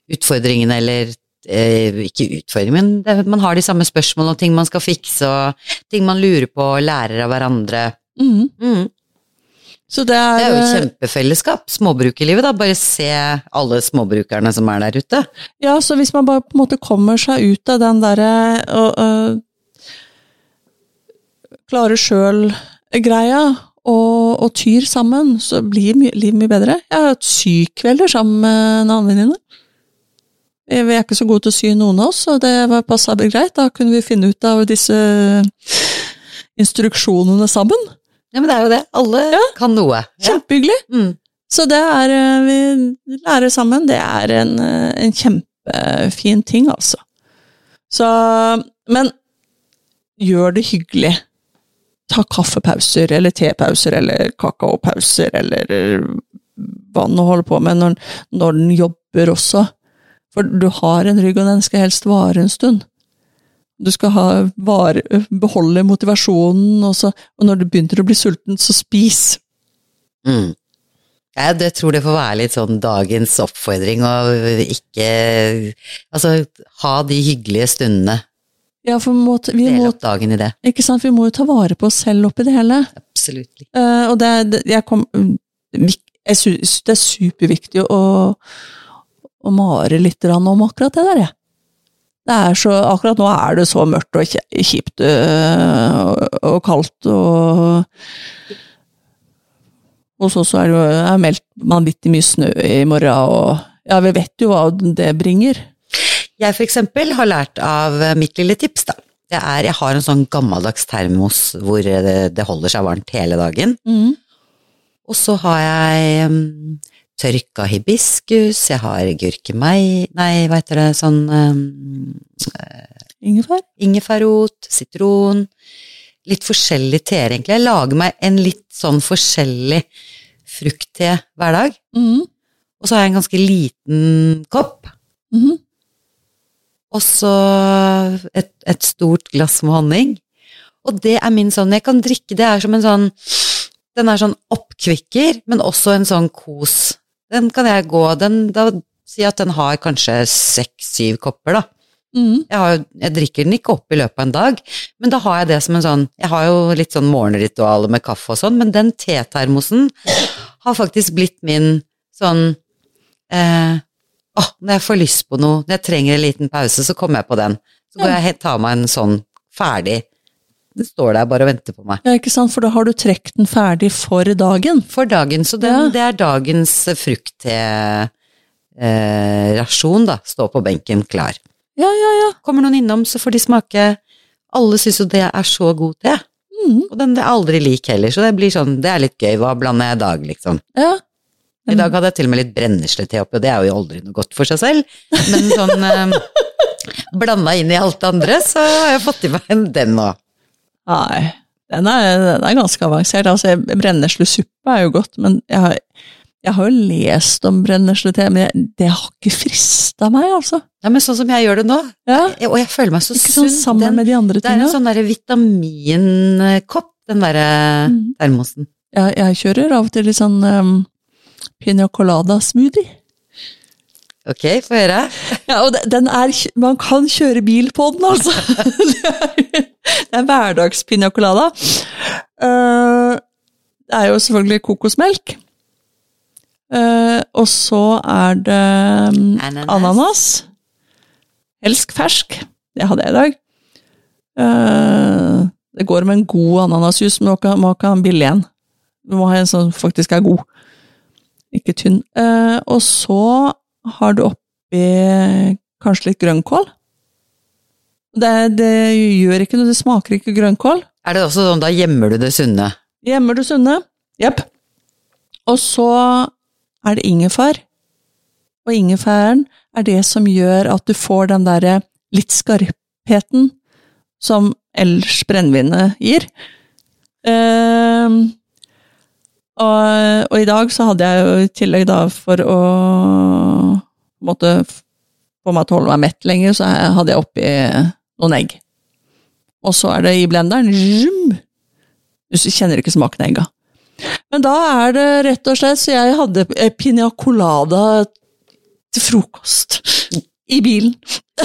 utfordringene, eller ikke utfordring, men det, man har de samme spørsmålene og ting man skal fikse, og ting man lurer på og lærer av hverandre. Mm. Mm. Så det er, Det er jo eh, kjempefellesskap, småbrukerlivet, da. Bare se alle småbrukerne som er der ute. Ja, så hvis man bare på en måte kommer seg ut av den derre og, og Klarer sjøl-greia og, og tyr sammen, så blir livet mye bedre. Jeg har hatt sykvelder sammen med en annen venninne. Vi vi er ikke så gode til å sy, noen av oss, og det var passa greit. Da kunne vi finne ut av disse instruksjonene sammen. Ja, men det er jo det. Alle kan noe. Ja. Kjempehyggelig. Mm. Så det er eh, Vi lærer sammen. Det er en, eh, en kjempefin ting, altså. Så Men gjør det hyggelig. Ta kaffepauser, eller tepauser, eller kakaopauser, eller eh, hva den holder på med, når, når den jobber også. For du har en rygg, og den skal helst vare en stund. Du skal ha, vare, beholde motivasjonen, og, så, og når du begynner å bli sulten, så spis. Mm. Jeg tror det får være litt sånn dagens oppfordring, å ikke Altså, ha de hyggelige stundene. Ja, for vi må, vi Dele opp dagen i det. ikke sant? vi må jo ta vare på oss selv oppi det hele. Absolutt. Uh, og det, det, jeg kom, det er superviktig å, å mare litt om akkurat det der, jeg. Det er så, akkurat nå er det så mørkt og kjipt øh, og, og kaldt og Hos oss er det er meldt vanvittig mye snø i morgen, og ja, vi vet jo hva det bringer. Jeg for eksempel har lært av mitt lille tips, da. Det er, jeg har en sånn gammeldags termos hvor det, det holder seg varmt hele dagen. Mm. Og så har jeg tørka hibiskus, jeg har gurkemei Nei, hva heter det, sånn um, Ingefær? ingefærrot, sitron Litt forskjellige teer, egentlig. Jeg lager meg en litt sånn forskjellig fruktte hver dag. Mm. Og så har jeg en ganske liten kopp. Mhm. Og så et, et stort glass med honning. Og det er min sånn Jeg kan drikke det er som en sånn Den er sånn oppkvikker, men også en sånn kos. Den kan jeg gå den, Da si at den har kanskje seks-syv kopper, da. Mm. Jeg, har, jeg drikker den ikke opp i løpet av en dag, men da har jeg det som en sånn Jeg har jo litt sånn morgenritualer med kaffe og sånn, men den tetermosen har faktisk blitt min sånn eh, Å, når jeg får lyst på noe, når jeg trenger en liten pause, så kommer jeg på den. Så går jeg og tar meg en sånn ferdig. Den står der bare og venter på meg. Ja, ikke sant, for da har du trukket den ferdig for dagen. For dagen, så den, Ja. det er dagens fruktrasjon, da. Stå på benken klar. Ja, ja, ja. Kommer noen innom, så får de smake. Alle syns jo det er så god te. Mm. Og den er aldri lik heller, så det blir sånn, det er litt gøy. Hva blander jeg i dag, liksom? ja. I dag hadde jeg til og med litt brenneslete oppi, og det er jo aldri noe godt for seg selv. Men sånn eh, blanda inn i alt det andre, så har jeg fått i meg den nå. Nei, den er, den er ganske avansert. Altså, brenneslesuppe er jo godt, men jeg har, jeg har jo lest om brenneslete, men jeg, det har ikke frista meg, altså. Ja, men sånn som jeg gjør det nå, Ja, og jeg føler meg så ikke sånn sunn. sammen Den- med de andre det er en sånn derre vitaminkopp, den derre Mm. termosen. Jeg, jeg kjører av og til litt sånn um, pina colada-smoothie. Ok, få høre. Ja, og den er Man kan kjøre bil på den, altså! Det er, det er hverdagspiña colada. Eh, det er jo selvfølgelig kokosmelk. Eh, og så er det Ananas. ananas. Helst fersk. Det hadde jeg i dag. Eh, det går med en god ananasjus, men man må ikke ha en billig en. Du må ha en som faktisk er god. Ikke tynn. Og så har du oppi kanskje litt grønnkål. Det, det gjør ikke noe, det smaker ikke grønnkål. Er det også sånn, da gjemmer du det sunne? Gjemmer du sunne? Jepp. Og så er det ingefær. Og ingefæren er det som gjør at du får den derre litt skarpheten som ellers brennevinet gir. Ehm, og, og i dag så hadde jeg jo i tillegg da for å f- få meg til å holde meg mett lenger, så hadde jeg oppi noen egg. Og så er det i blenderen. Zoom. Du kjenner ikke smaken av egga. Men da er det rett og slett så jeg hadde piña colada til frokost i bilen.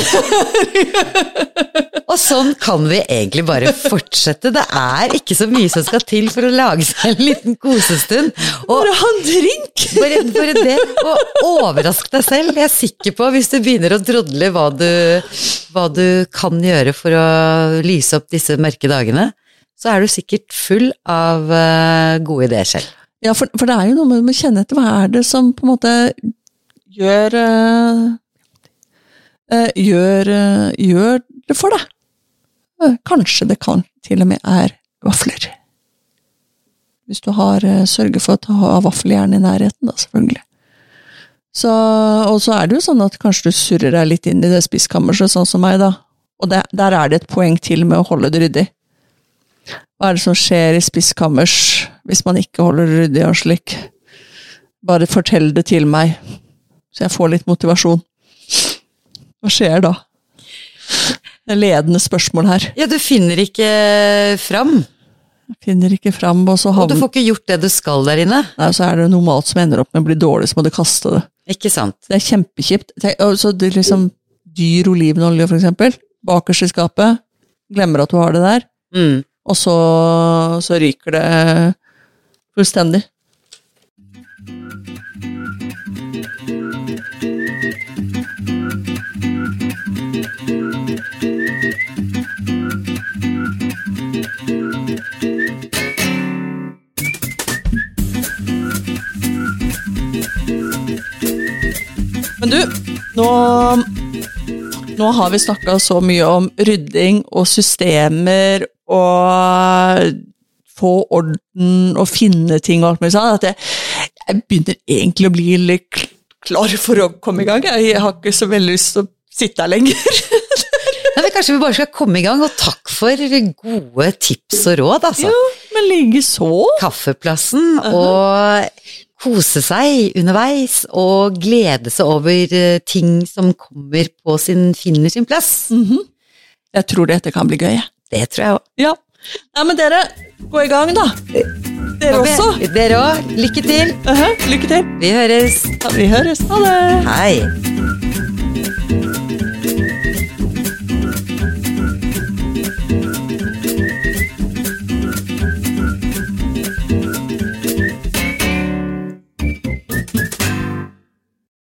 og sånn kan vi egentlig bare fortsette. Det er ikke så mye som skal til for å lage seg en liten kosestund. Og bare ha en drink! bare, bare det, og overrask deg selv. Jeg er sikker på, hvis du begynner å drodle hva du, hva du kan gjøre for å lyse opp disse mørke dagene, så er du sikkert full av uh, gode ideer selv. Ja, for, for, det er jo noe med å kjenne etter. Hva er det som på en måte gjør Eh, gjør, eh, gjør det for deg. Eh, kanskje det kan til og med er vafler. Hvis du har sørger for å ha vaffeljern i nærheten, da, selvfølgelig. Så, og så er det jo sånn at kanskje du surrer deg litt inn i det spiskammerset, sånn som meg, da. Og det, der er det et poeng til med å holde det ryddig. Hva er det som skjer i spiskammers hvis man ikke holder det ryddig og slik? Bare fortell det til meg, så jeg får litt motivasjon. Hva skjer da? Det er ledende spørsmål her. Ja, du finner ikke fram. Finner ikke fram, og så havner Og du får ikke gjort det du skal der inne. Nei, så er det noe mat som ender opp med å bli dårlig, så må du kaste det. Ikke sant. Det er kjempekjipt. Så det er liksom dyr olivenolje, for eksempel, bakerst i skapet, glemmer at du har det der, mm. og så, så ryker det fullstendig. Men du, nå, nå har vi snakka så mye om rydding og systemer og få orden og finne ting og alt mulig sånn, at jeg, jeg, begynner egentlig å bli litt klar for å komme i gang. Jeg har ikke så veldig lyst til å sitte her lenger. Nei, men Kanskje vi bare skal komme i gang, og takk for gode tips og råd, altså. Jo, men likeså. Kaffeplassen uh -huh. og kose seg underveis og glede seg over eh, ting som kommer på sin, finner sin plass. Mm -hmm. Jeg tror dette kan bli gøy. Det tror jeg òg. Ja. Nei, men dere, gå i gang, da. Dere også. Dere òg. Lykke til. Uh -huh. Lykke til. Vi høres. Ja, vi høres. Ha det. Hei.